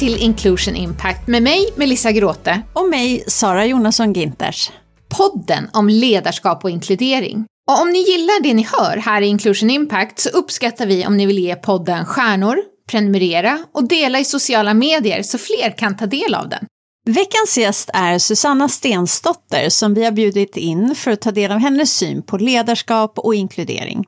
Till Inclusion Impact med mig, Melissa Gråte. Och mig, Sara Jonasson Ginters. Podden om ledarskap och inkludering. Och om ni gillar det ni hör här i Inclusion Impact så uppskattar vi om ni vill ge podden stjärnor, prenumerera och dela i sociala medier så fler kan ta del av den. Veckans gäst är Susanna Stensdotter som vi har bjudit in för att ta del av hennes syn på ledarskap och inkludering.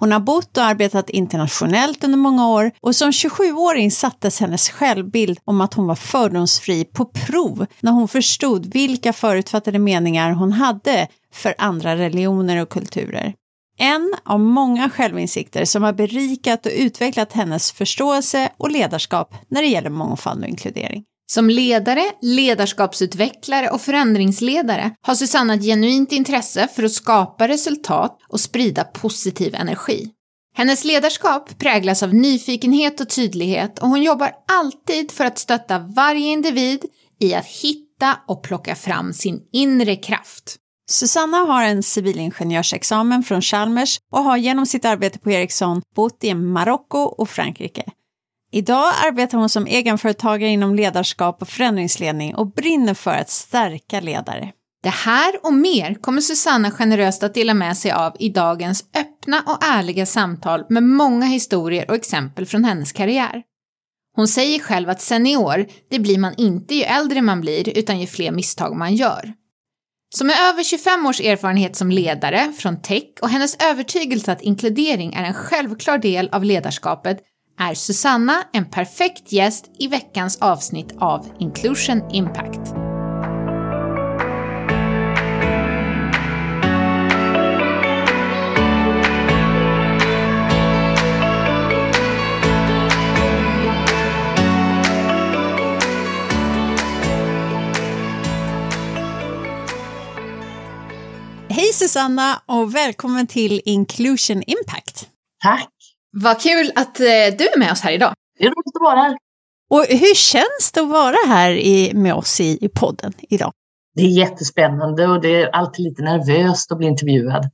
Hon har bott och arbetat internationellt under många år och som 27-åring sattes hennes självbild om att hon var fördomsfri på prov när hon förstod vilka förutfattade meningar hon hade för andra religioner och kulturer. En av många självinsikter som har berikat och utvecklat hennes förståelse och ledarskap när det gäller mångfald och inkludering. Som ledare, ledarskapsutvecklare och förändringsledare har Susanna ett genuint intresse för att skapa resultat och sprida positiv energi. Hennes ledarskap präglas av nyfikenhet och tydlighet och hon jobbar alltid för att stötta varje individ i att hitta och plocka fram sin inre kraft. Susanna har en civilingenjörsexamen från Chalmers och har genom sitt arbete på Ericsson bott i Marocko och Frankrike. Idag arbetar hon som egenföretagare inom ledarskap och förändringsledning och brinner för att stärka ledare. Det här och mer kommer Susanna generöst att dela med sig av i dagens öppna och ärliga samtal med många historier och exempel från hennes karriär. Hon säger själv att senior, det blir man inte ju äldre man blir utan ju fler misstag man gör. Så med över 25 års erfarenhet som ledare från tech och hennes övertygelse att inkludering är en självklar del av ledarskapet är Susanna en perfekt gäst i veckans avsnitt av Inclusion Impact. Hej Susanna och välkommen till Inclusion Impact. Tack! Vad kul att eh, du är med oss här idag. Det är roligt att vara här. Och hur känns det att vara här i, med oss i, i podden idag? Det är jättespännande och det är alltid lite nervöst att bli intervjuad.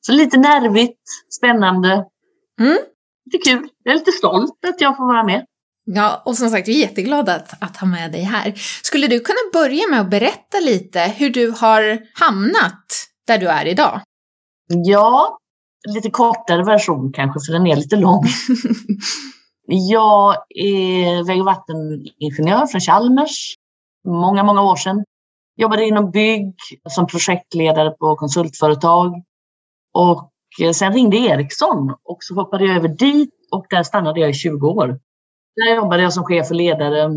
Så lite nervigt, spännande. Mm. Lite kul. Jag är lite stolt att jag får vara med. Ja, och som sagt, vi är jätteglada att, att ha med dig här. Skulle du kunna börja med att berätta lite hur du har hamnat där du är idag? Ja, lite kortare version kanske, för den är lite lång. jag är väg och vatteningenjör från Chalmers. Många, många år sedan. Jobbade inom bygg som projektledare på konsultföretag. Och sen ringde Ericsson och så hoppade jag över dit och där stannade jag i 20 år. Där jobbade jag som chef och ledare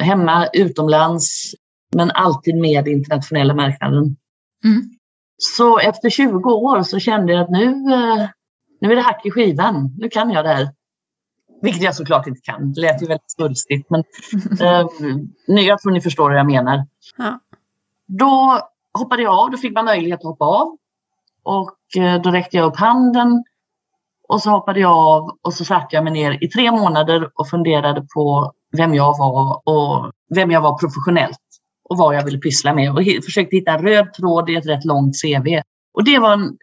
hemma, utomlands, men alltid med internationella marknaden. Mm. Så efter 20 år så kände jag att nu, eh, nu är det hack i skivan. Nu kan jag det här. Vilket jag såklart inte kan. Det lät ju väldigt svulstigt. Men eh, nu, jag tror ni förstår vad jag menar. Ja. Då hoppade jag av. Då fick man möjlighet att hoppa av. Och eh, då räckte jag upp handen. Och så hoppade jag av och så satte jag mig ner i tre månader och funderade på vem jag var och vem jag var professionellt och vad jag ville pyssla med och försökte hitta en röd tråd i ett rätt långt CV. Och det var en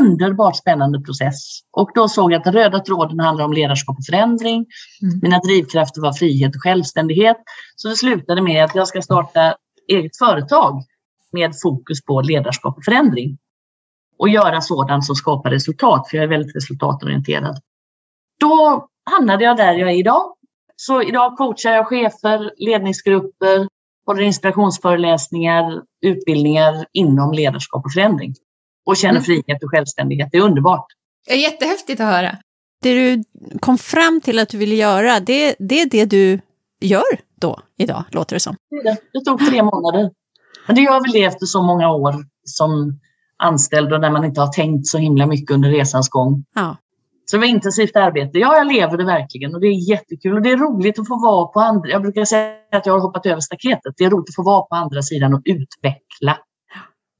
underbart spännande process. Och då såg jag att den röda tråden handlar om ledarskap och förändring. Mm. Mina drivkrafter var frihet och självständighet. Så det slutade med att jag ska starta eget företag med fokus på ledarskap och förändring. Och göra sådant som skapar resultat, för jag är väldigt resultatorienterad. Då hamnade jag där jag är idag. Så idag coachar jag chefer, ledningsgrupper, håller inspirationsföreläsningar, utbildningar inom ledarskap och förändring. Och känner mm. frihet och självständighet. Det är underbart. Det är jättehäftigt att höra. Det du kom fram till att du ville göra, det, det är det du gör då, idag, låter det som. Det, det tog tre månader. Men det gör väl det efter så många år som anställd och när man inte har tänkt så himla mycket under resans gång. Ja. Så det var intensivt arbete. Ja, jag lever det verkligen och det är jättekul. Och det är roligt att få vara på andra... Jag brukar säga att jag har hoppat över staketet. Det är roligt att få vara på andra sidan och utveckla.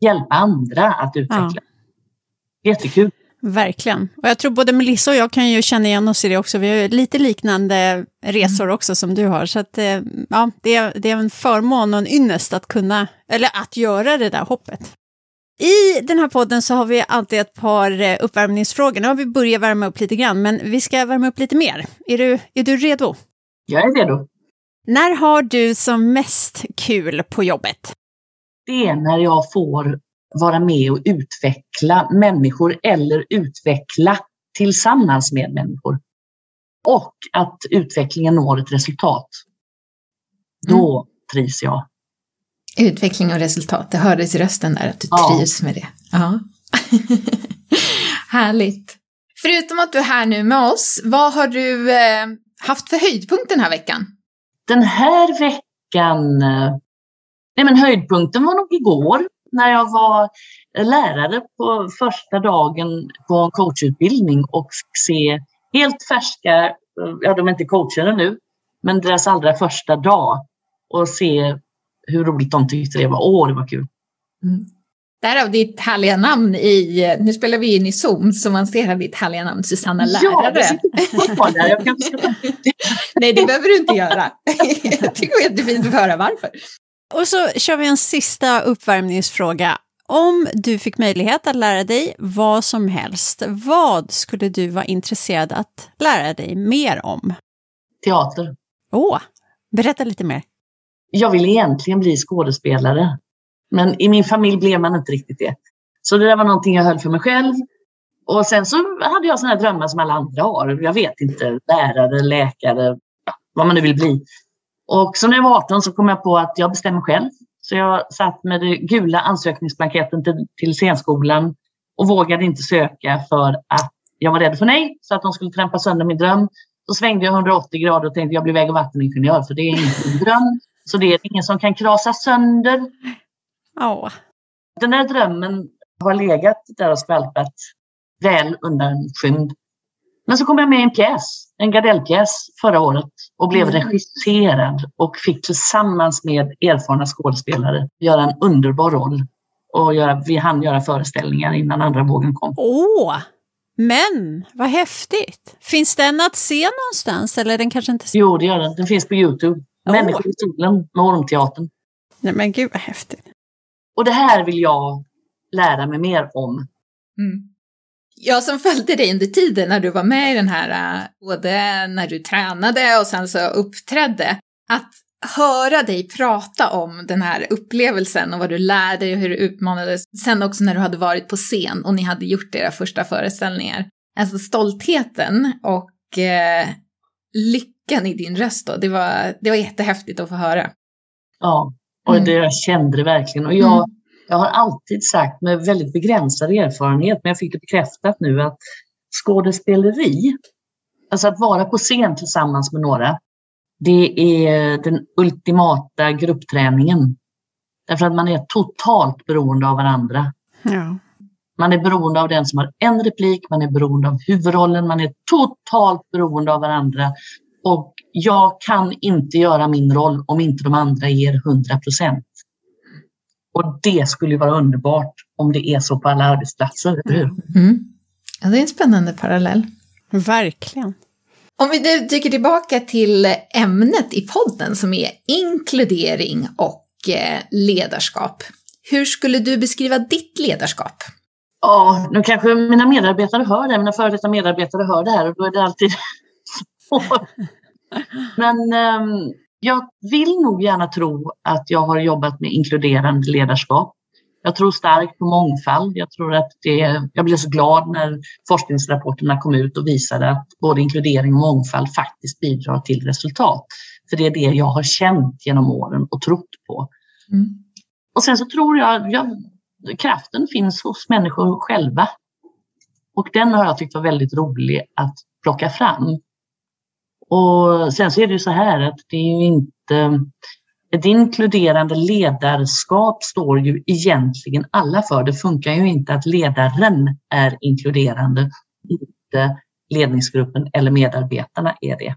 Hjälpa andra att utveckla. Ja. Jättekul. Verkligen. Och jag tror både Melissa och jag kan ju känna igen oss i det också. Vi har lite liknande resor mm. också som du har. Så att, eh, ja, det, är, det är en förmån och en ynnest att kunna, eller att göra det där hoppet. I den här podden så har vi alltid ett par eh, uppvärmningsfrågor. Nu har vi börjat värma upp lite grann, men vi ska värma upp lite mer. Är du, är du redo? Jag är redo. När har du som mest kul på jobbet? Det är när jag får vara med och utveckla människor eller utveckla tillsammans med människor. Och att utvecklingen når ett resultat. Då mm. trivs jag. Utveckling och resultat, det hördes i rösten där att du ja. trivs med det. Ja. Härligt. Förutom att du är här nu med oss, vad har du eh, haft för höjdpunkt den här veckan? Den här veckan, eh, nej men höjdpunkten var nog igår när jag var lärare på första dagen på en coachutbildning och fick se helt färska, ja de är inte coachade nu, men deras allra första dag och se hur roligt de tyckte det var. Åh, det var kul. Mm. Därav ditt härliga namn i, nu spelar vi in i Zoom så man ser ditt härliga namn Susanna Lärare. Ja, det jag kan... Nej, det behöver du inte göra. jag tycker det är jättefint att höra varför. Och så kör vi en sista uppvärmningsfråga. Om du fick möjlighet att lära dig vad som helst, vad skulle du vara intresserad att lära dig mer om? Teater. Åh, berätta lite mer. Jag vill egentligen bli skådespelare, men i min familj blev man inte riktigt det. Så det där var någonting jag höll för mig själv. Och sen så hade jag sådana drömmar som alla andra har. Jag vet inte, lärare, läkare, vad man nu vill bli. Och så när jag var 18 så kom jag på att jag bestämmer själv. Så jag satt med den gula ansökningsblanketten till, till scenskolan och vågade inte söka för att jag var rädd för nej, så att de skulle trampa sönder min dröm. Så svängde jag 180 grader och tänkte jag blir väg och vatteningenjör, för det är inte min dröm. Så det är ingen som kan krasa sönder. Oh. Den här drömmen har legat där och skvalpat väl undanskymd. Men så kom jag med i en pjäs, en Gardellpjäs förra året och blev mm. regisserad och fick tillsammans med erfarna skådespelare göra en underbar roll. Och göra, vi hann göra föreställningar innan andra vågen kom. Åh! Men vad häftigt! Finns den att se någonstans eller den kanske inte? Jo, det gör den. Den finns på Youtube. Människor i solen med Ormteatern. Nej men gud vad häftigt. Och det här vill jag lära mig mer om. Mm. Jag som följde dig under tiden när du var med i den här, äh, både när du tränade och sen så uppträdde, att höra dig prata om den här upplevelsen och vad du lärde dig och hur du utmanades. Sen också när du hade varit på scen och ni hade gjort era första föreställningar. Alltså stoltheten och eh, lyckan i din röst då, det var, det var jättehäftigt att få höra. Ja, och det, mm. jag kände det verkligen. Och jag, mm. jag har alltid sagt med väldigt begränsad erfarenhet, men jag fick det bekräftat nu att skådespeleri, alltså att vara på scen tillsammans med några, det är den ultimata gruppträningen. Därför att man är totalt beroende av varandra. Ja. Man är beroende av den som har en replik, man är beroende av huvudrollen, man är totalt beroende av varandra. Och jag kan inte göra min roll om inte de andra ger 100 procent. Och det skulle vara underbart om det är så på alla arbetsplatser, eller hur? Mm. Ja, det är en spännande parallell. Verkligen. Om vi nu dyker tillbaka till ämnet i podden som är inkludering och eh, ledarskap. Hur skulle du beskriva ditt ledarskap? Ja, nu kanske mina medarbetare hör det, mina före detta medarbetare hör det här och då är det alltid Men um, jag vill nog gärna tro att jag har jobbat med inkluderande ledarskap. Jag tror starkt på mångfald. Jag tror att det, jag blev så glad när forskningsrapporterna kom ut och visade att både inkludering och mångfald faktiskt bidrar till resultat. För det är det jag har känt genom åren och trott på. Mm. Och sen så tror jag, jag kraften finns hos människor själva. Och den har jag tyckt var väldigt rolig att plocka fram. Och sen så är det ju så här att det är ju inte ett inkluderande ledarskap står ju egentligen alla för. Det funkar ju inte att ledaren är inkluderande, inte ledningsgruppen eller medarbetarna är det.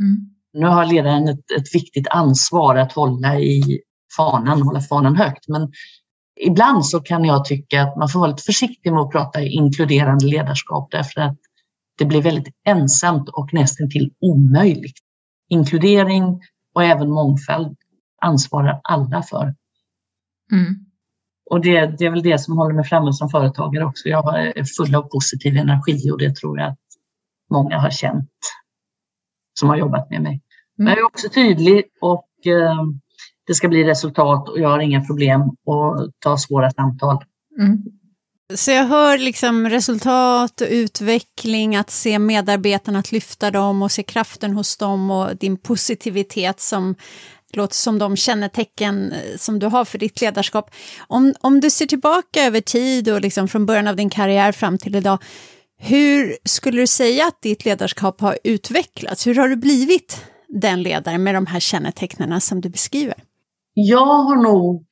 Mm. Nu har ledaren ett, ett, viktigt ansvar att hålla i fanan, hålla fanan högt, men ibland så kan jag tycka att man får vara lite försiktig med att prata inkluderande ledarskap därför att det blir väldigt ensamt och nästan till omöjligt. Inkludering och även mångfald ansvarar alla för. Mm. Och det, det, är väl det som håller mig framme som företagare också. Jag är full av positiv energi och det tror jag att många har känt som har jobbat med mig. Men jag är också tydlig och eh, det ska bli resultat och jag har inga problem att ta svåra samtal. Mm. Så jag hör liksom resultat och utveckling, att se medarbetarna, att lyfta dem och se kraften hos dem och din positivitet som låter som de kännetecken eh, som du har för ditt ledarskap. Om, om du ser tillbaka över tid och liksom från början av din karriär fram till idag, hur skulle du säga att ditt ledarskap har utvecklats? Hur har du blivit den ledare med de här kännetecknen som du beskriver? Jag har nog,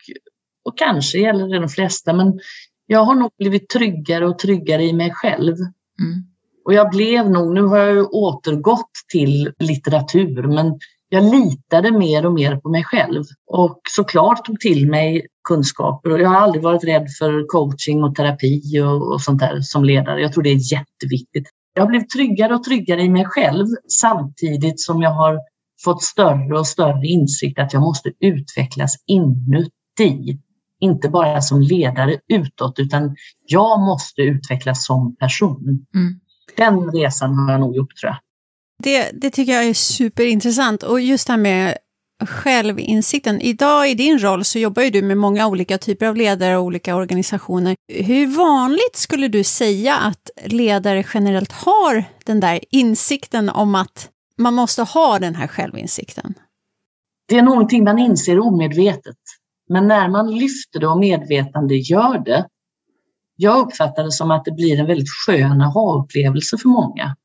och kanske gäller det de flesta, men jag har nog blivit tryggare och tryggare i mig själv. Mm. Och jag blev nog, nu har jag ju återgått till litteratur, men jag litade mer och mer på mig själv och såklart tog till mig kunskaper. Och jag har aldrig varit rädd för coaching och terapi och, och sånt där som ledare. Jag tror det är jätteviktigt. Jag har blivit tryggare och tryggare i mig själv samtidigt som jag har fått större och större insikt att jag måste utvecklas inuti. Inte bara som ledare utåt, utan jag måste utvecklas som person. Mm. Den resan har jag nog gjort tror jag. Det, det tycker jag är superintressant. Och just det här med självinsikten. Idag i din roll så jobbar ju du med många olika typer av ledare och olika organisationer. Hur vanligt skulle du säga att ledare generellt har den där insikten om att man måste ha den här självinsikten? Det är någonting man inser omedvetet. Men när man lyfter det och medvetande gör det, jag uppfattar det som att det blir en väldigt skön aha-upplevelse för många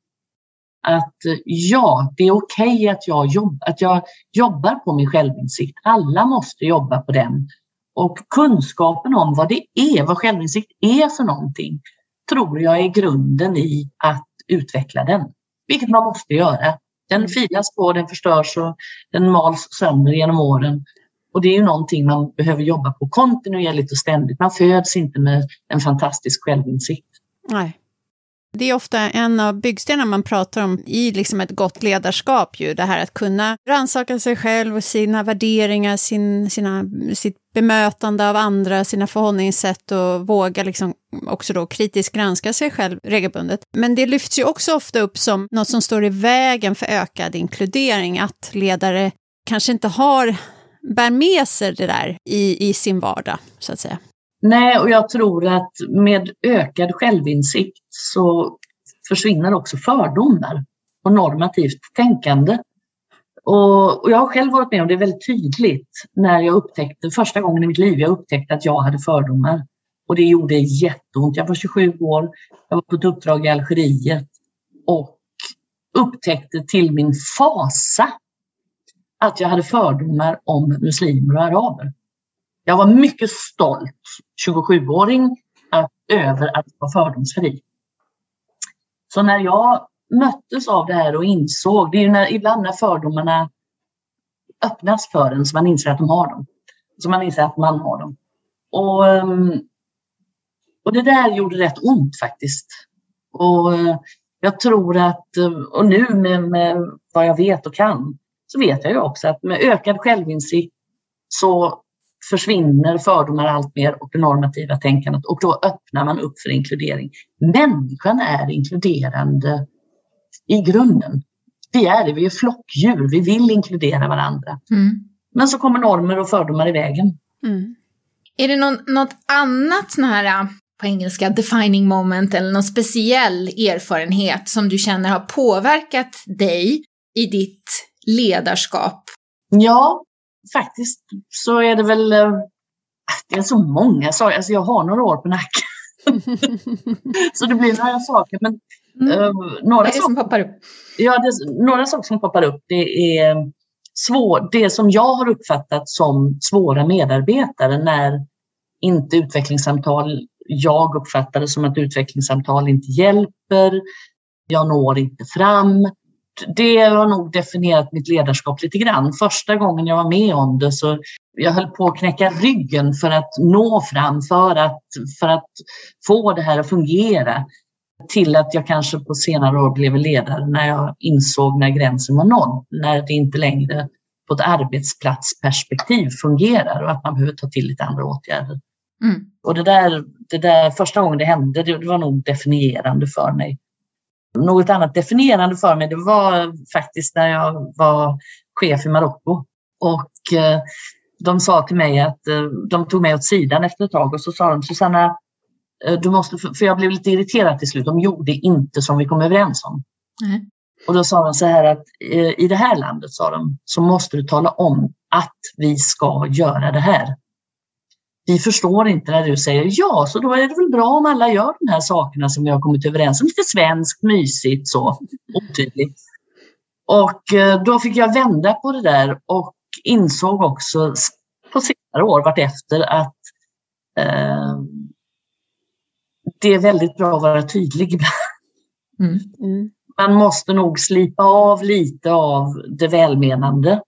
att ja, det är okej okay att, jag jobb, att jag jobbar på min självinsikt. Alla måste jobba på den. Och kunskapen om vad det är, vad självinsikt är för någonting, tror jag är grunden i att utveckla den. Vilket man måste göra. Den filas på, den förstörs och den mals sönder genom åren. Och det är ju någonting man behöver jobba på kontinuerligt och ständigt. Man föds inte med en fantastisk självinsikt. Nej. Det är ofta en av byggstenarna man pratar om i liksom ett gott ledarskap, ju, det här att kunna rannsaka sig själv och sina värderingar, sin, sina, sitt bemötande av andra, sina förhållningssätt och våga liksom också då kritiskt granska sig själv regelbundet. Men det lyfts ju också ofta upp som något som står i vägen för ökad inkludering, att ledare kanske inte har, bär med sig det där i, i sin vardag, så att säga. Nej, och jag tror att med ökad självinsikt så försvinner också fördomar och normativt tänkande. Och, och, jag har själv varit med om det väldigt tydligt när jag upptäckte, första gången i mitt liv jag upptäckte att jag hade fördomar. Och det gjorde jätteont. Jag var 27 år, jag var på ett uppdrag i Algeriet och upptäckte till min fasa att jag hade fördomar om muslimer och araber. Jag var mycket stolt 27-åring att, över att vara fördomsfri. Så när jag möttes av det här och insåg, det är ju när, ibland när fördomarna öppnas för en så man inser att de har dem. Så man inser att man har dem. Och, ehm, och det där gjorde rätt ont faktiskt. Och eh, jag tror att, eh, och nu med, med vad jag vet och kan, så vet jag ju också att med ökad självinsikt så försvinner fördomar allt mer och det normativa tänkandet och då öppnar man upp för inkludering. Människan är inkluderande i grunden. Vi är det, vi är flockdjur, vi vill inkludera varandra. Mm. Men så kommer normer och fördomar i vägen. Mm. Är det någon, något annat sån här, på engelska, defining moment eller någon speciell erfarenhet som du känner har påverkat dig i ditt ledarskap? Ja, faktiskt så är det väl, äh, det är så många saker, alltså jag har några år på nacken. så det blir några saker. Men, mm. äh, några Vad är det som poppar upp? Ja, det, några saker som poppar upp det är svår, det som jag har uppfattat som svåra medarbetare när inte utvecklingssamtal, jag uppfattar det som att utvecklingssamtal inte hjälper, jag når inte fram det har nog definierat mitt ledarskap lite grann. Första gången jag var med om det så jag höll på att knäcka ryggen för att nå fram, för att, för att få det här att fungera. Till att jag kanske på senare år blev ledare när jag insåg när gränsen var nådd, när det inte längre på ett arbetsplatsperspektiv fungerar och att man behöver ta till lite andra åtgärder. Mm. Och det där, det där, första gången det hände, det, var nog definierande för mig något annat definierande för mig, det var faktiskt när jag var chef i Marocko. Och eh, de sa till mig att eh, de tog mig åt sidan efter ett tag och så sa de Susanna, eh, du måste, för jag blev lite irriterad till slut, de gjorde inte som vi kom överens om. Mm. Och då sa de så här att i det här landet, sa de, så måste du tala om att vi ska göra det här. Vi förstår inte när du säger ja, så då är det väl bra om alla gör de här sakerna som vi har kommit överens om. Lite svenskt, mysigt, så otydligt. Och eh, då fick jag vända på det där och insåg också på senare år vartefter att eh, det är väldigt bra att vara tydlig ibland. Mm. Mm. Man måste nog slipa av lite av det välmenande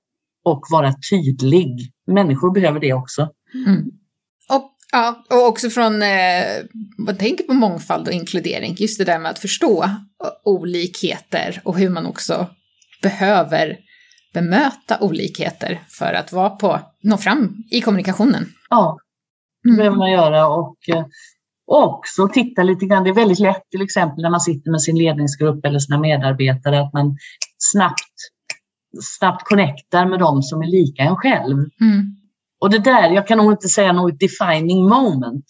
och vara tydlig. Människor behöver det också. Mm. Och, ja, och också från, eh, man tänker på mångfald och inkludering, just det där med att förstå olikheter och hur man också behöver bemöta olikheter för att vara på, nå fram i kommunikationen. Ja, det Mm. behöver man göra och eh, också titta lite grann. Det är väldigt lätt till exempel när man sitter med sin ledningsgrupp eller sina medarbetare att man snabbt, snabbt connectar med dem som är lika en själv. Mm. Och det där, jag kan nog inte säga något defining moment,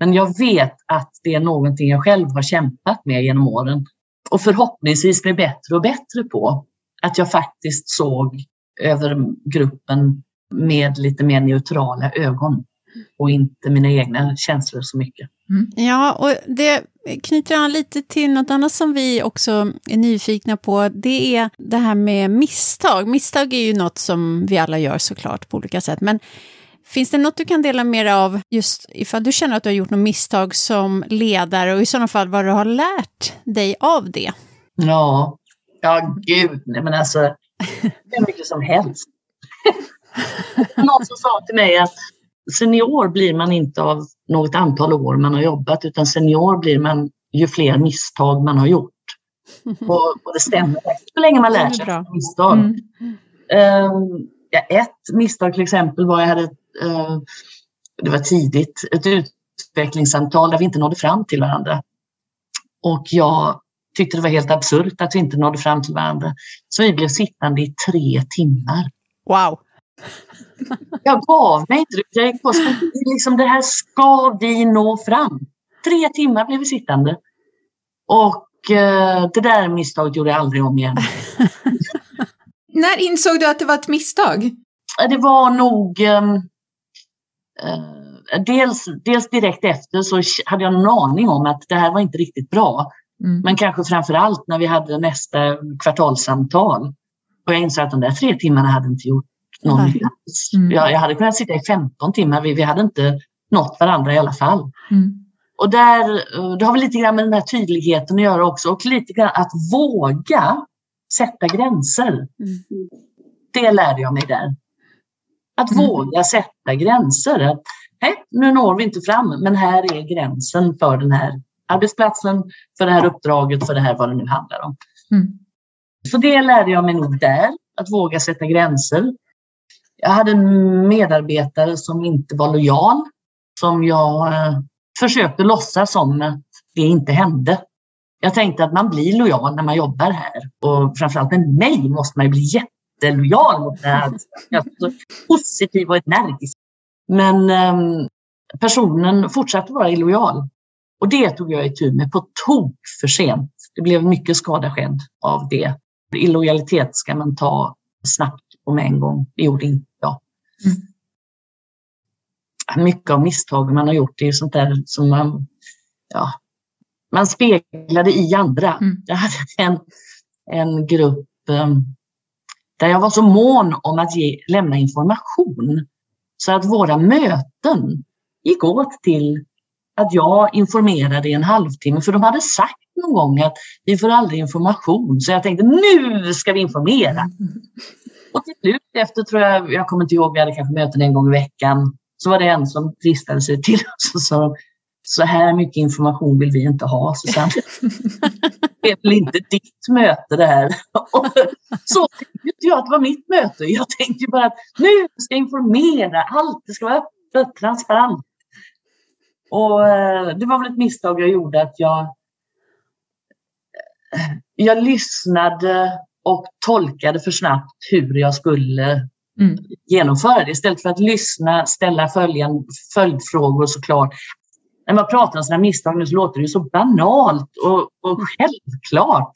men jag vet att det är någonting jag själv har kämpat med genom åren och förhoppningsvis blir bättre och bättre på. Att jag faktiskt såg över gruppen med lite mer neutrala ögon och inte mina egna känslor så mycket. Ja, och det knyter an lite till något annat som vi också är nyfikna på. Det är det här med misstag. Misstag är ju något som vi alla gör såklart på olika sätt. Men finns det något du kan dela med dig av just ifall du känner att du har gjort något misstag som ledare och i sådana fall vad du har lärt dig av det? Ja, ja gud, nej men alltså, det är mycket som helst. Någon som sa till mig att senior blir man inte av något antal år man har jobbat, utan senior blir man ju fler misstag man har gjort. Och, och det stämmer, så länge man lär sig av misstag. Mm. Ehm, ja, ett misstag till exempel var jag hade, eh, det var tidigt, ett utvecklingssamtal där vi inte nådde fram till varandra. Och jag tyckte det var helt absurt att vi inte nådde fram till varandra. Så vi blev sittande i tre timmar. Wow! Jag gav mig inte. Jag gick på, liksom, det här ska vi nå fram. Tre timmar blev vi sittande. Och eh, det där misstaget gjorde jag aldrig om igen. När insåg du att det var ett misstag? Det var nog ehm, eh, dels, dels direkt efter så hade jag en aning om att det här var inte riktigt bra. Mm. Men kanske framför allt när vi hade nästa kvartalssamtal. Och jag insåg att de där tre timmarna hade inte gjort någon. Mm. Jag, jag hade kunnat sitta i 15 timmar, vi, vi hade inte nått varandra i alla fall. Mm. Och där, eh, det har väl lite grann med den här tydligheten att göra också och lite grann att våga sätta gränser. Mm. Det lärde jag mig där. Att Mm. våga sätta gränser. Att, nej, nu når vi inte fram, men här är gränsen för den här arbetsplatsen, för det här uppdraget, för det här vad det nu handlar om. Mm. Så det lärde jag mig nog där, att våga sätta gränser. Jag hade en medarbetare som inte var lojal, som jag eh, försökte låtsas som att det inte hände. Jag tänkte att man blir lojal när man jobbar här och framförallt med mig måste man ju bli jättelojal mot det här. Jag är så positiv och energisk. Men ehm, personen fortsatte vara illojal och det tog jag itu med på tok för sent. Det blev mycket skada skedd av det. Illojalitet ska man ta snabbt och med en gång. Det gjorde inte jag. Mycket av misstag man har gjort är ju sånt där som man, ja, man speglade i andra. Mm. Jag hade en, en grupp um, där jag var så mån om att ge, lämna information. Så att våra möten gick åt till att jag informerade i en halvtimme. För de hade sagt någon gång att vi får aldrig information. Så jag tänkte nu ska vi informera. Och till slut efter tror jag, jag kommer inte ihåg, vi hade kanske möten en gång i veckan. Så var det en som dristade sig till oss och sa så här mycket information vill vi inte ha Susanne. Det är väl inte ditt möte det här. Och så tänkte inte jag att det var mitt möte. Jag tänkte bara att nu ska jag informera, allt det ska vara öppet, transparent. Och eh, det var väl ett misstag jag gjorde att jag eh, jag lyssnade och tolkade för snabbt hur jag skulle Mm. genomföra det istället för att lyssna, ställa följande, följdfrågor såklart. När man pratar om sina misstag nu så låter det ju så banalt och, och självklart.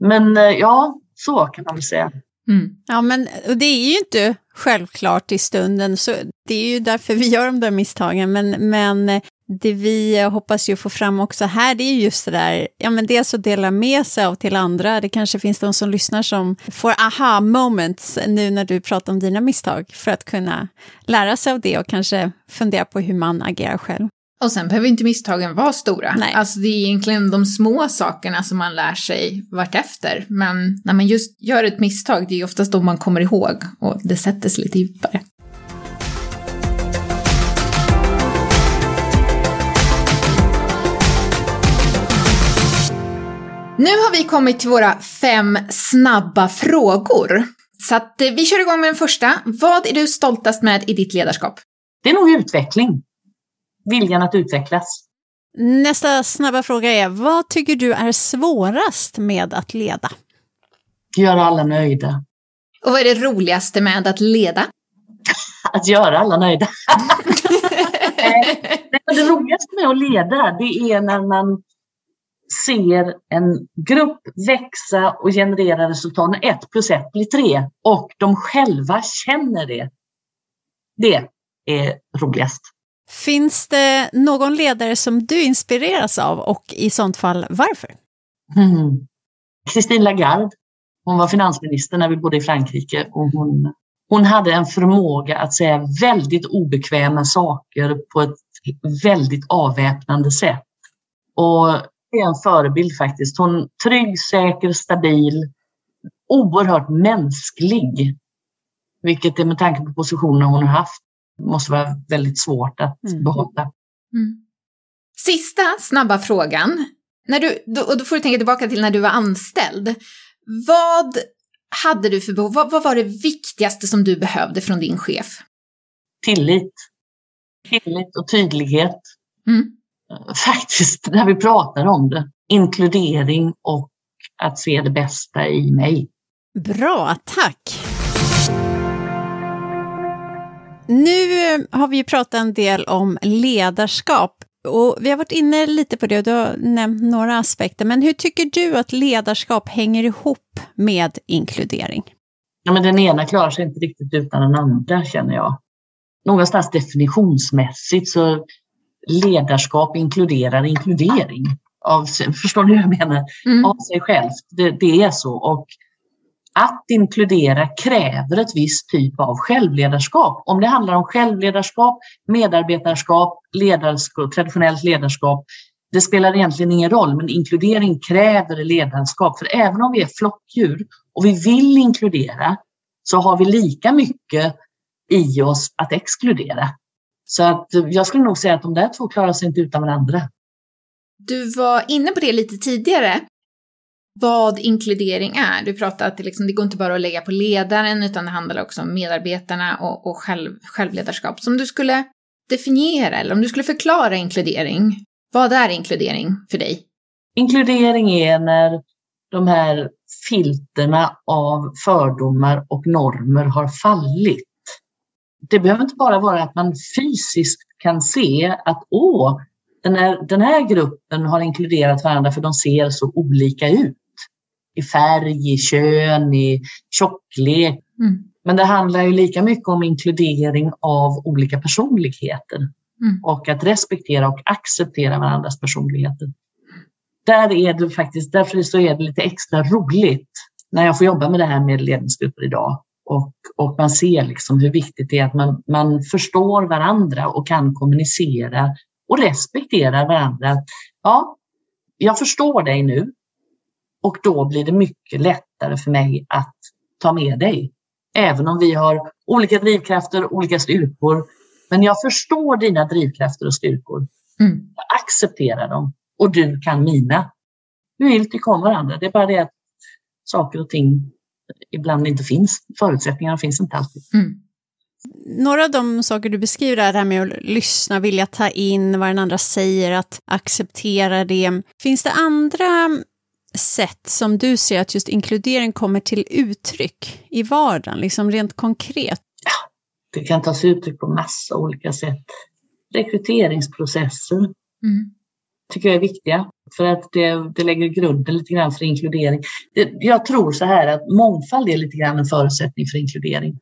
Men eh, ja, så kan man väl säga. Mm. Ja, men och det är ju inte självklart i stunden, så det är ju därför vi gör de där misstagen. Men, men det vi hoppas ju få fram också här, det är just det där, ja men dels att dela med sig av till andra, det kanske finns de som lyssnar som får aha moments nu när du pratar om dina misstag, för att kunna lära sig av det och kanske fundera på hur man agerar själv. Och sen behöver inte misstagen vara stora. Nej. Alltså det är egentligen de små sakerna som man lär sig vartefter. Men när man just gör ett misstag, det är oftast då man kommer ihåg och det sätter sig lite djupare. Nu har vi kommit till våra fem snabba frågor. Så att eh, vi kör igång med den första. Vad är du stoltast med i ditt ledarskap? Det är nog utveckling. Viljan att utvecklas. Nästa snabba fråga är, vad tycker du är svårast med att leda? Göra alla nöjda. Och vad är det roligaste med att leda? Att göra alla nöjda. Men det roligaste med att leda, det är när man ser en grupp växa och generera resultat. När ett plus ett blir tre och de själva känner det. Det är roligast. Finns det någon ledare som du inspireras av och i sånt fall varför? Mm. Christine Lagarde, hon var finansminister när vi bodde i Frankrike och hon, hon hade en förmåga att säga väldigt obekväma saker på ett väldigt avväpnande sätt. Och är en förebild faktiskt. Hon trygg, säker, stabil, oerhört mänsklig. Vilket det med tanke på positionen hon har haft måste vara väldigt svårt att Mm. behålla. Mm. Sista snabba frågan. När du, och då får du tänka tillbaka till när du var anställd. Vad hade du för behov? Vad, vad var det viktigaste som du behövde från din chef? Tillit. Tillit och tydlighet. Mm. Faktiskt, när vi pratar om det. Inkludering och att se det bästa i mig. Bra, tack! Nu har vi ju pratat en del om ledarskap och vi har varit inne lite på det och du har nämnt några aspekter. Men hur tycker du att ledarskap hänger ihop med inkludering? Ja, men den ena klarar sig inte riktigt utan den andra känner jag. Någonstans definitionsmässigt så ledarskap inkluderar inkludering. Av, förstår ni hur jag menar? Mm. Av sig självt. Det, det är så. Och att inkludera kräver ett visst typ av självledarskap. Om det handlar om självledarskap, medarbetarskap, ledarskap, traditionellt ledarskap, det spelar egentligen ingen roll, men inkludering kräver ledarskap. För även om vi är flockdjur och vi vill inkludera så har vi lika mycket i oss att exkludera. Så att eh, jag skulle nog säga att de där två klarar sig inte utan varandra. Du var inne på det lite tidigare. Vad inkludering är. Du pratade att det, liksom, det går inte bara att lägga på ledaren utan det handlar också om medarbetarna och, och själv, självledarskap. Så om du skulle definiera eller om du skulle förklara inkludering. Vad är inkludering för dig? Inkludering är när de här filterna av fördomar och normer har fallit. Det behöver inte bara vara att man fysiskt kan se att åh, den här, den här gruppen har inkluderat varandra för de ser så olika ut. I färg, i kön, i tjocklek. Mm. Men det handlar ju lika mycket om inkludering av olika personligheter Mm. och att respektera och acceptera varandras personligheter. Där är det faktiskt, därför så är det lite extra roligt när jag får jobba med det här med ledningsgrupper idag och, och man ser liksom hur viktigt det är att man, man förstår varandra och kan kommunicera och respektera varandra. Ja, jag förstår dig nu och då blir det mycket lättare för mig att ta med dig. Även om vi har olika drivkrafter, olika styrkor. Men jag förstår dina drivkrafter och styrkor. Mm. Jag accepterar dem och du kan mina. Vi vill tycka om varandra. Det är bara det att saker och ting ibland inte finns. Förutsättningarna finns inte alltid. Mm. Några av de saker du beskriver, är det här med att lyssna, vilja ta in vad den andra säger, att acceptera det. Finns det andra sätt som du ser att just inkludering kommer till uttryck i vardagen, liksom rent konkret? Ja, det kan ta sig uttryck på massa olika sätt. Rekryteringsprocesser mm. Tycker jag är viktiga för att det, det lägger grunden lite grann för inkludering. Det, jag tror så här att mångfald är lite grann en förutsättning för inkludering.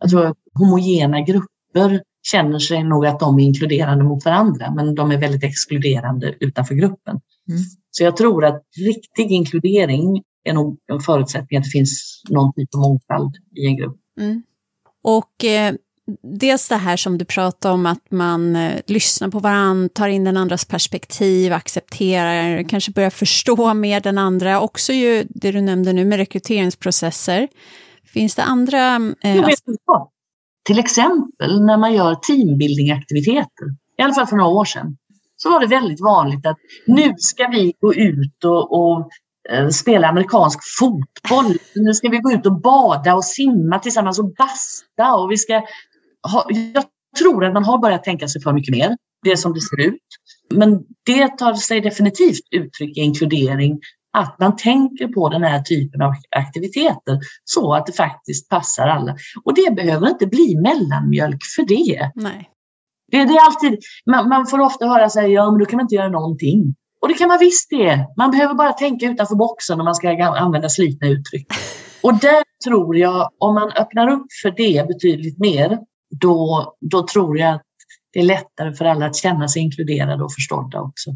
Jag tror att homogena grupper känner sig nog att de är inkluderande mot varandra, men de är väldigt exkluderande utanför gruppen. Mm. Så jag tror att riktig inkludering är nog en förutsättning att det finns någon typ av mångfald i en grupp. Mm. Och eh, dels det här som du pratar om, att man eh, lyssnar på varandra, tar in den andras perspektiv, accepterar, kanske börjar förstå mer den andra. Också ju det du nämnde nu med rekryteringsprocesser. Finns det andra... Eh, vet inte till exempel när man gör teambuilding-aktiviteter, i alla fall för några år sedan, så var det väldigt vanligt att nu ska vi gå ut och, och eh, spela amerikansk fotboll. Nu ska vi gå ut och bada och simma tillsammans och basta. Och vi ska ha, jag tror att man har börjat tänka sig för mycket mer, det som det ser ut. Men det tar sig definitivt uttryck i inkludering att man tänker på den här typen av aktiviteter så att det faktiskt passar alla. Och det behöver inte bli mellanmjölk för det. Nej. Det, det är alltid, man, man, får ofta höra sig, ja men då kan man inte göra någonting. Och det kan man visst det. Man behöver bara tänka utanför boxen om man ska använda slitna uttryck. Och där tror jag, om man öppnar upp för det betydligt mer, då, då tror jag att det är lättare för alla att känna sig inkluderade och förstådda också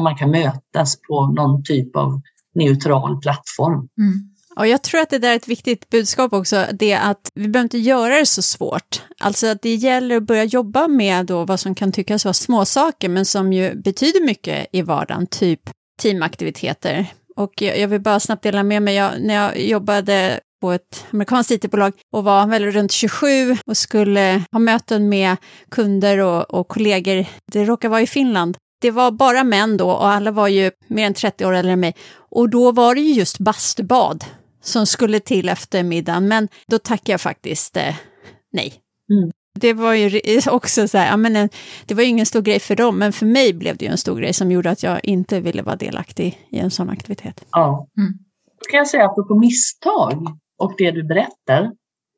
och man kan mötas på någon typ av neutral plattform. Mm. Och jag tror att det där är ett viktigt budskap också, det att vi behöver inte göra det så svårt. Alltså att det gäller att börja jobba med då vad som kan tyckas vara småsaker, men som ju betyder mycket i vardagen, typ teamaktiviteter. Och jag vill bara snabbt dela med mig, jag, när jag jobbade på ett amerikanskt IT-bolag och var väl runt 27 och skulle ha möten med kunder och, och kollegor. Det råkar vara i Finland det var bara män då och alla var ju mer än 30 år äldre än mig. Och då var det ju just bastubad som skulle till efter middagen, men då tackade jag faktiskt eh, nej. Mm. Det var ju också så här, ja, men det var ju ingen stor grej för dem, men för mig blev det ju en stor grej som gjorde att jag inte ville vara delaktig i en sån aktivitet. Ja. Mm. Då kan jag säga att på misstag och det du berättar,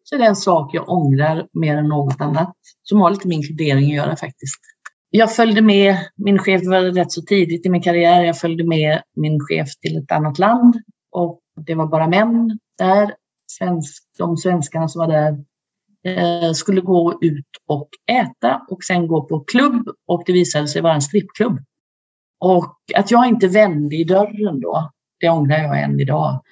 så är det en sak jag ångrar mer än något annat, som har lite med inkludering att göra faktiskt jag följde med min chef, var rätt så tidigt i min karriär, jag följde med min chef till ett annat land och det var bara män där. Svensk, de svenskarna som var där eh, skulle gå ut och äta och sen gå på klubb och det visade sig vara en strippklubb. Och att jag inte vände i dörren då, det ångrar jag än idag.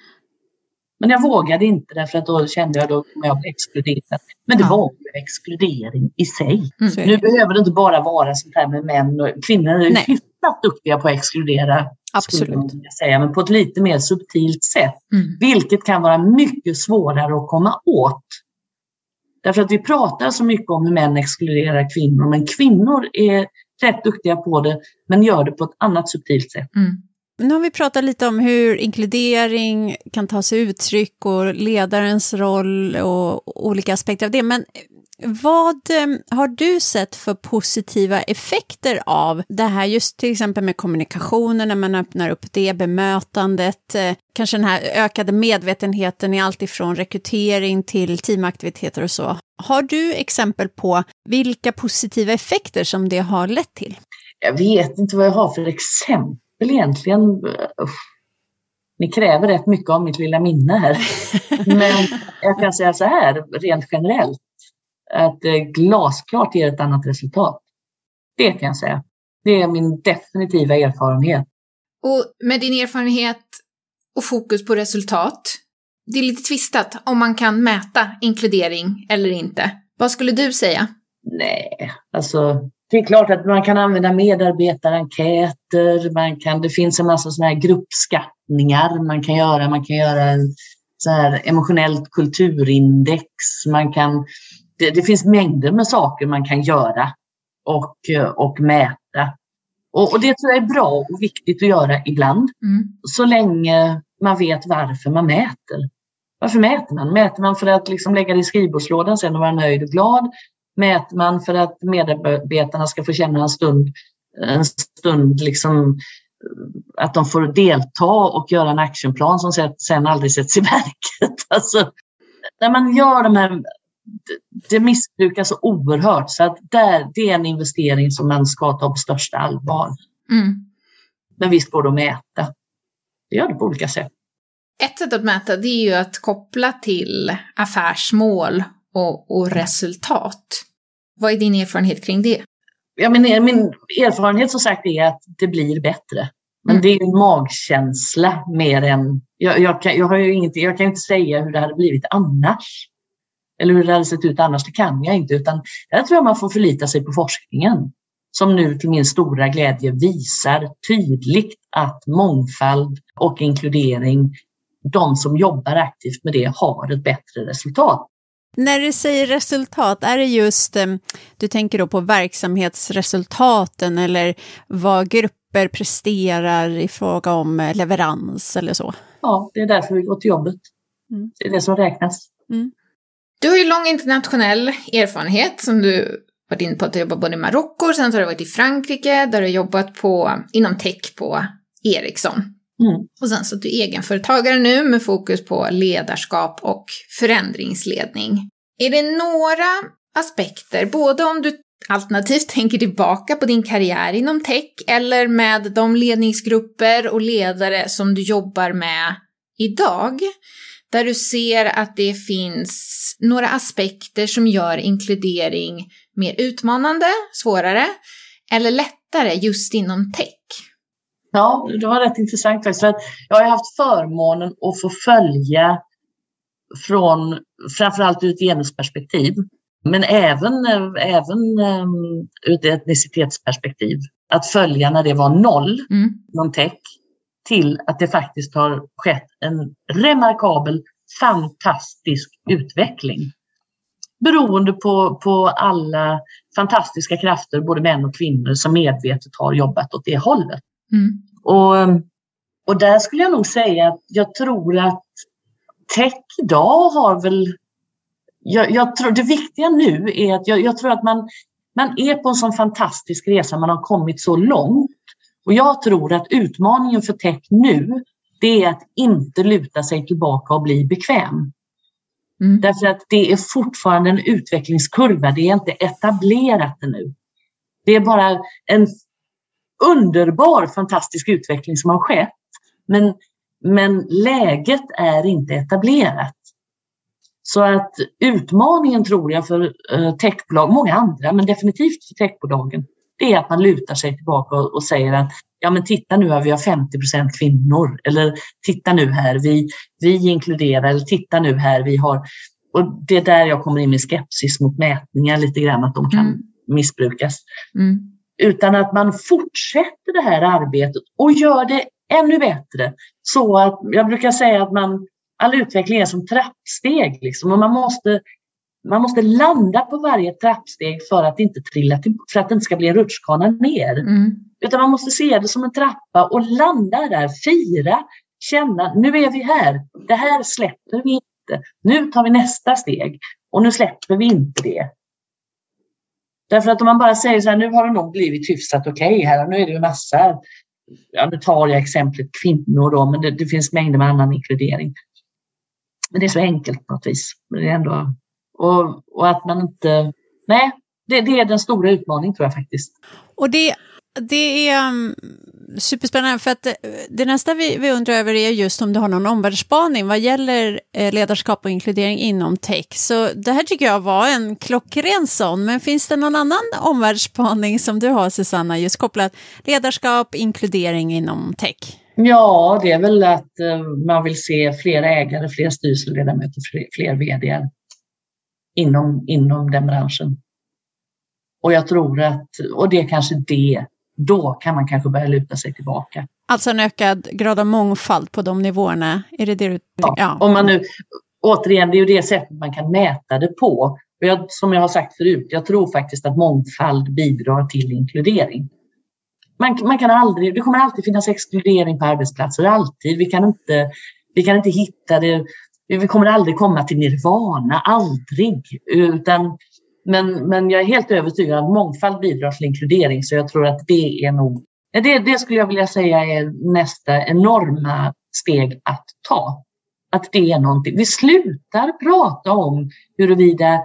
Men jag vågade inte därför att då kände jag då kommer jag bli exkluderad. Men det ja. var ju exkludering i sig. Mm. Nu behöver det inte bara vara sånt här med män och kvinnor är Nej. hyfsat duktiga på att exkludera. Absolut. Säga, men på ett lite mer subtilt sätt. Mm. Vilket kan vara mycket svårare att komma åt. Därför att vi pratar så mycket om hur män exkluderar kvinnor, men kvinnor är rätt duktiga på det, men gör det på ett annat subtilt sätt. Mm. Nu har vi pratat lite om hur inkludering kan ta sig uttryck och ledarens roll och olika aspekter av det. Men vad ehm, har du sett för positiva effekter av det här, just till exempel med kommunikationen, när man öppnar upp det, bemötandet, eh, kanske den här ökade medvetenheten i allt ifrån rekrytering till teamaktiviteter och så. Har du exempel på vilka positiva effekter som det har lett till? Jag vet inte vad jag har för exempel väl egentligen... Usch, ni kräver rätt mycket av mitt lilla minne här. Men jag kan säga så här, rent generellt, att glasklart ger ett annat resultat. Det kan jag säga. Det är min definitiva erfarenhet. Och med din erfarenhet och fokus på resultat, det är lite tvistat om man kan mäta inkludering eller inte. Vad skulle du säga? Nej, alltså det är klart att man kan använda medarbetarenkäter, man kan, det finns en massa sådana här gruppskattningar man kan göra. Man kan göra en så här emotionellt kulturindex. Man kan, det, det, finns mängder med saker man kan göra och, och mäta. Och, och, det tror jag är bra och viktigt att göra ibland, mm. så länge man vet varför man mäter. Varför mäter man? Mäter man för att liksom lägga det i skrivbordslådan sen och vara nöjd och glad? Mäter man för att medarbetarna ska få känna en stund, en stund liksom att de får delta och göra en actionplan som sen aldrig sätts i verket. Alltså, när man gör de här, det missbrukas så oerhört så att där, det är en investering som man ska ta på största allvar. Mm. Men visst går det att mäta. Det gör det på olika sätt. Ett sätt att mäta det är ju att koppla till affärsmål och, och resultat. Vad är din erfarenhet kring det? Ja, min, min erfarenhet som sagt är att det blir bättre. Men mm. det är en magkänsla mer än... Jag, jag, kan, jag, har ju inget, jag kan inte säga hur det hade blivit annars. Eller hur det hade sett ut annars, det kan jag inte. Utan jag tror man får förlita sig på forskningen. Som nu till min stora glädje visar tydligt att mångfald och inkludering, de som jobbar aktivt med det, har ett bättre resultat. När du säger resultat, är det just, eh, du tänker då på verksamhetsresultaten eller vad grupper presterar i fråga om eh, leverans eller så? Ja, det är därför vi går till jobbet. Mm. Det är det som räknas. Mm. Du har ju lång internationell erfarenhet som du varit inne på att du jobbat både i Marocko, sen har du varit i Frankrike där du har jobbat på, inom tech på Ericsson. Mm. Och sen så att du är egenföretagare nu med fokus på ledarskap och förändringsledning. Är det några aspekter, både om du alternativt tänker tillbaka på din karriär inom tech eller med de ledningsgrupper och ledare som du jobbar med idag, där du ser att det finns några aspekter som gör inkludering mer utmanande, svårare eller lättare just inom tech? Ja, det var rätt intressant faktiskt. För jag har haft förmånen att få följa från framförallt ur ett genusperspektiv, men även, även um, ur ett etnicitetsperspektiv. Att följa när det var noll mm. inom tech till att det faktiskt har skett en remarkabel, fantastisk utveckling. Beroende på, på alla fantastiska krafter, både män och kvinnor, som medvetet har jobbat åt det hållet. Mm. Och, och där skulle jag nog säga att jag tror att tech idag har väl... Jag, jag tror det viktiga nu är att jag, jag tror att man, man är på en sån fantastisk resa, man har kommit så långt. Och jag tror att utmaningen för tech nu, det är att inte luta sig tillbaka och bli bekväm. Mm. Därför att det är fortfarande en utvecklingskurva, det är inte etablerat ännu. Det är bara en underbar, fantastisk utveckling som har skett. Men, men läget är inte etablerat. Så att utmaningen tror jag för eh, techbolag, många andra, men definitivt för techbolagen, det är att man lutar sig tillbaka och, säger att ja men titta nu här, vi har 50% kvinnor. Eller titta nu här, vi, vi inkluderar. Eller titta nu här, vi har... Och det är där jag kommer in med skepsis mot mätningar lite grann, att de kan mm. missbrukas. Mm utan att man fortsätter det här arbetet och gör det ännu bättre. Så att jag brukar säga att man, all utveckling är som trappsteg liksom, och man måste, man måste landa på varje trappsteg för att inte trilla till, för att det inte ska bli rutschkana ner. Mm. Utan man måste se det som en trappa och landa där, fira, känna, nu är vi här, det här släpper vi inte, nu tar vi nästa steg och nu släpper vi inte det. Därför att om man bara säger så här, nu har det nog blivit hyfsat okej okay här nu är det ju massa, ja nu tar jag exemplet kvinnor då, men det, det, finns mängder med annan inkludering. Men det är så enkelt på något vis. Men det är ändå, och, och att man inte, nej, det, det är den stora utmaningen tror jag faktiskt. Och det det är um, superspännande, för att det, det nästa vi, vi undrar över är just om du har någon omvärldsspaning vad gäller eh, ledarskap och inkludering inom tech. Så det här tycker jag var en klockren sån, men finns det någon annan omvärldsspaning som du har, Susanna, just kopplat ledarskap, inkludering inom tech? Ja, det är väl att eh, man vill se fler ägare, fler styrelseledamöter, fler, fler vd inom, inom den branschen. Och jag tror att, och det är kanske det då kan man kanske börja luta sig tillbaka. Alltså en ökad grad av mångfald på de nivåerna? Är det det du... Ja, ja. Om man nu, återigen, det är ju det sättet man kan mäta det på. Och jag, som jag har sagt förut, jag tror faktiskt att mångfald bidrar till inkludering. Man, man kan aldrig, det kommer alltid finnas exkludering på arbetsplatser, alltid. Vi kan inte, vi kan inte hitta det, vi kommer aldrig komma till nirvana, aldrig. Utan men, men jag är helt övertygad om att mångfald bidrar till inkludering så jag tror att det är nog Det, det skulle jag vilja säga är nästa enorma steg att ta. Att det är någonting. Vi slutar prata om huruvida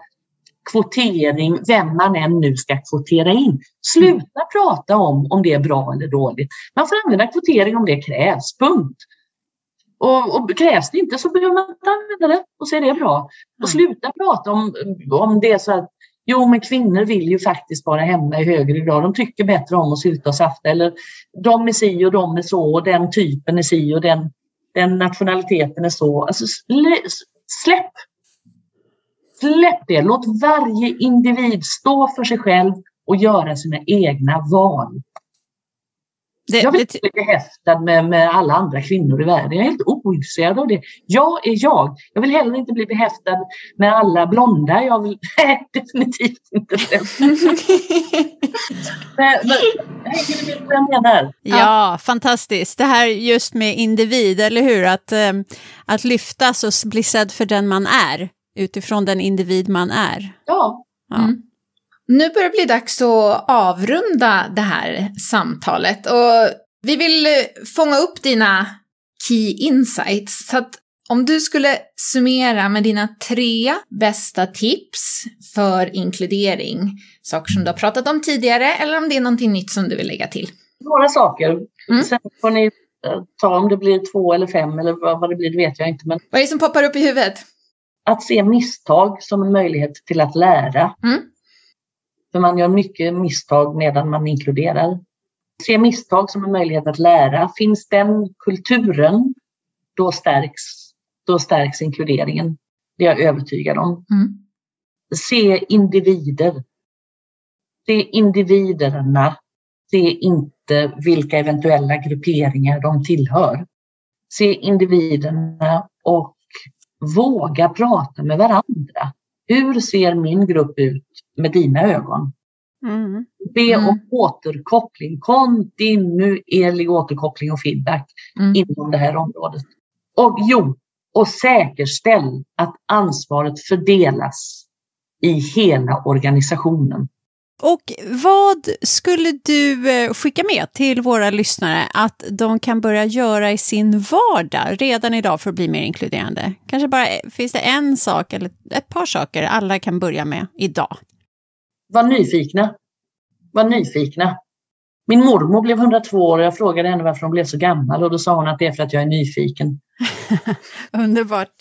kvotering, vem man än nu ska kvotera in. Sluta prata om om det är bra eller dåligt. Man får använda kvotering om det krävs, punkt. Och, och krävs det inte så behöver man inte använda det och så är det bra. Och mm. sluta prata om, om det så att Jo, men kvinnor vill ju faktiskt vara hemma i högre grad. De tycker bättre om att sylta och safta. Eller de är si och de är så och den typen är si och den, den nationaliteten är så. Alltså, släpp! Släpp det! Låt varje individ stå för sig själv och göra sina egna val. Det, jag vill inte bli behäftad med, med alla andra kvinnor i världen. Jag är helt ointresserad av det. Jag är jag. Jag vill heller inte bli behäftad med alla blonda. Jag vill nej, definitivt inte det. men, men, hänger du med vad jag menar? Ja, ja, fantastiskt. Det här just med individ, eller hur? Att, um, att lyftas och bli sedd för den man är utifrån den individ man är. Ja. ja. Mm. Nu börjar det bli dags att avrunda det här samtalet och vi vill fånga upp dina key insights. Så att om du skulle summera med dina tre bästa tips för inkludering, saker som du har pratat om tidigare eller om det är någonting nytt som du vill lägga till? Några saker. Mm. Sen får ni eh, ta om det blir två eller fem eller vad det blir, det vet jag inte. Men... Vad är det som poppar upp i huvudet? Att se misstag som en möjlighet till att lära. Mm. För man gör mycket misstag medan man inkluderar. Se misstag som en möjlighet att lära. Finns den kulturen, då stärks, då stärks inkluderingen. Det är jag övertygad om. Mm. Se individer. Se individerna. Se inte vilka eventuella grupperingar de tillhör. Se individerna och våga prata med varandra. Hur ser min grupp ut med dina ögon? Mm. Be mm. om återkoppling, kontinuerlig återkoppling och feedback mm. inom det här området. Och jo, och säkerställ att ansvaret fördelas i hela organisationen. Och vad skulle du eh, skicka med till våra lyssnare att de kan börja göra i sin vardag redan idag för att bli mer inkluderande? Kanske bara finns det en sak eller ett par saker alla kan börja med idag? Var nyfikna. Var nyfikna. Min mormor blev 102 år och jag frågade henne varför hon blev så gammal och då sa hon att det är för att jag är nyfiken. Underbart.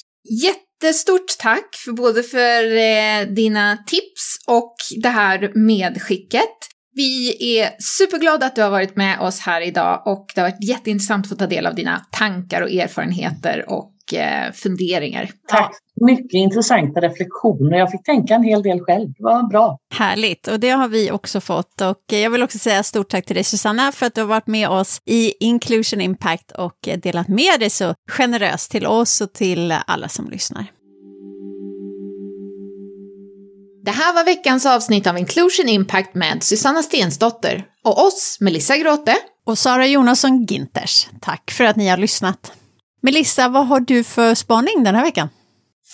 Jättestort tack för både för eh, dina tips och det här medskicket. Vi är superglada att du har varit med oss här idag och det har varit jätteintressant att få ta del av dina tankar och erfarenheter och eh, funderingar. Tack! Mycket intressanta reflektioner. Jag fick tänka en hel del själv. Det var bra. Härligt, och det har vi också fått. Och jag vill också säga stort tack till dig Susanna för att du har varit med oss i Inclusion Impact och delat med dig så generöst till oss och till alla som lyssnar. Det här var veckans avsnitt av Inclusion Impact med Susanna Stensdotter och oss, Melissa Gråte och Sara Jonasson Ginters. Tack för att ni har lyssnat. Melissa, vad har du för spaning den här veckan?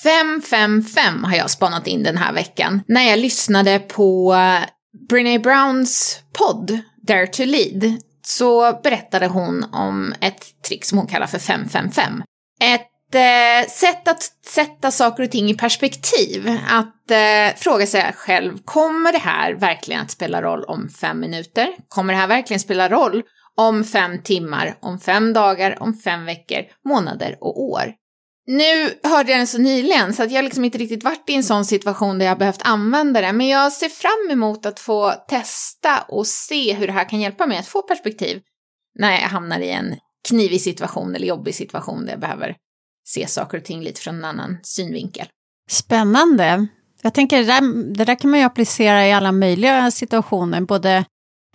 555 har jag spanat in den här veckan när jag lyssnade på eh, Brené Browns podd Dare to Lead så berättade hon om ett trick som hon kallar för 555. Ett eh, sätt att sätta saker och ting i perspektiv. Att eh, fråga sig själv, kommer det här verkligen att spela roll om fem minuter? Kommer det här verkligen spela roll om fem timmar, om fem dagar, om fem veckor, månader och år? Nu hörde jag den så nyligen så att jag liksom inte riktigt varit i en sån situation där jag behövt använda det, men jag ser fram emot att få testa och se hur det här kan hjälpa mig att få perspektiv när jag hamnar i en knivig situation eller jobbig situation där jag behöver se saker och ting lite från en annan synvinkel. Spännande. Jag tänker det där, det där kan man ju applicera i alla möjliga situationer, både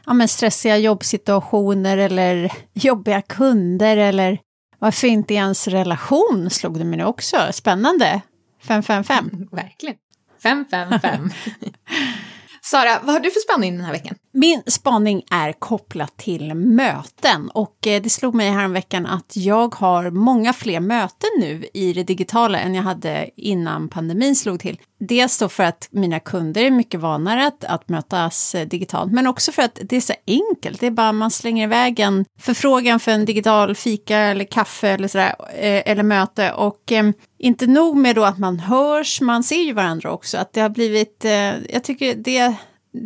ja, men stressiga jobbsituationer eller jobbiga kunder eller varför inte i ens relation slog det mig nu också. Spännande. 555. Verkligen. 555. Sara, vad har du för spaning den här veckan? Min spaning är kopplat till möten och eh, det slog mig häromveckan att jag har många fler möten nu i det digitala än jag hade innan pandemin slog till. Dels då för att mina kunder är mycket vanare att, att mötas eh, digitalt, men också för att det är så enkelt. Det är bara man slänger iväg en förfrågan för en digital fika eller kaffe eller sådär, eh, eller möte och ehm, inte nog med då att man hörs, man ser ju varandra också, att det har blivit, eh, jag tycker det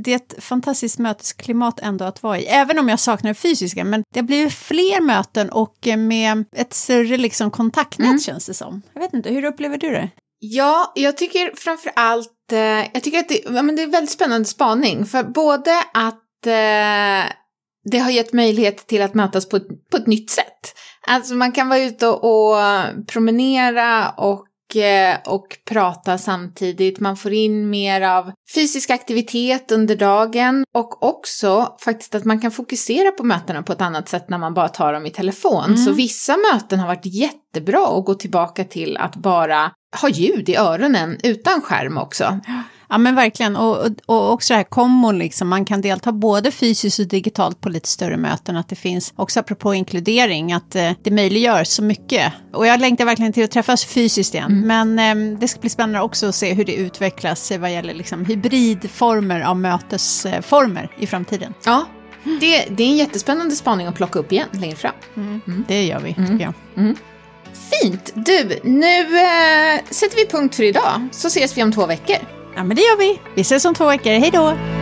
det är ett fantastiskt mötesklimat ändå att vara i, även om jag saknar det fysiska. Men det har blivit fler möten och med ett större liksom kontaktnät mm. känns det som. Jag vet inte, hur upplever du det? Ja, jag tycker framför allt, eh, jag tycker att det, ja, men det är väldigt spännande spaning, för både att eh, det har gett möjlighet till att mötas på på ett nytt sätt. Alltså man kan vara ute och, promenera och Eh, och prata samtidigt. Man får in mer av fysisk aktivitet under dagen och också faktiskt att man kan fokusera på mötena på ett annat sätt när man bara tar dem i telefon. Mm. Så vissa möten har varit jättebra att gå tillbaka till att bara ha ljud i öronen utan skärm också. Ja men verkligen, och, och också det här kombon, liksom. man kan delta både fysiskt och digitalt på lite större möten. Att det finns, också apropå inkludering, att eh, det möjliggör så mycket. Och jag längtar verkligen till att träffas fysiskt igen. Mm. Men eh, det ska bli spännande också att se hur det utvecklas vad gäller liksom, hybridformer av mötesformer i framtiden. Ja, det, det, är en jättespännande spaning att plocka upp igen längre fram. Mm. Mm. Det gör vi, tycker jag. Mm. Fint! Du, nu äh, sätter vi punkt för idag, så ses vi om två veckor. Ja, men det gör vi. Vi ses om två veckor. Hej då!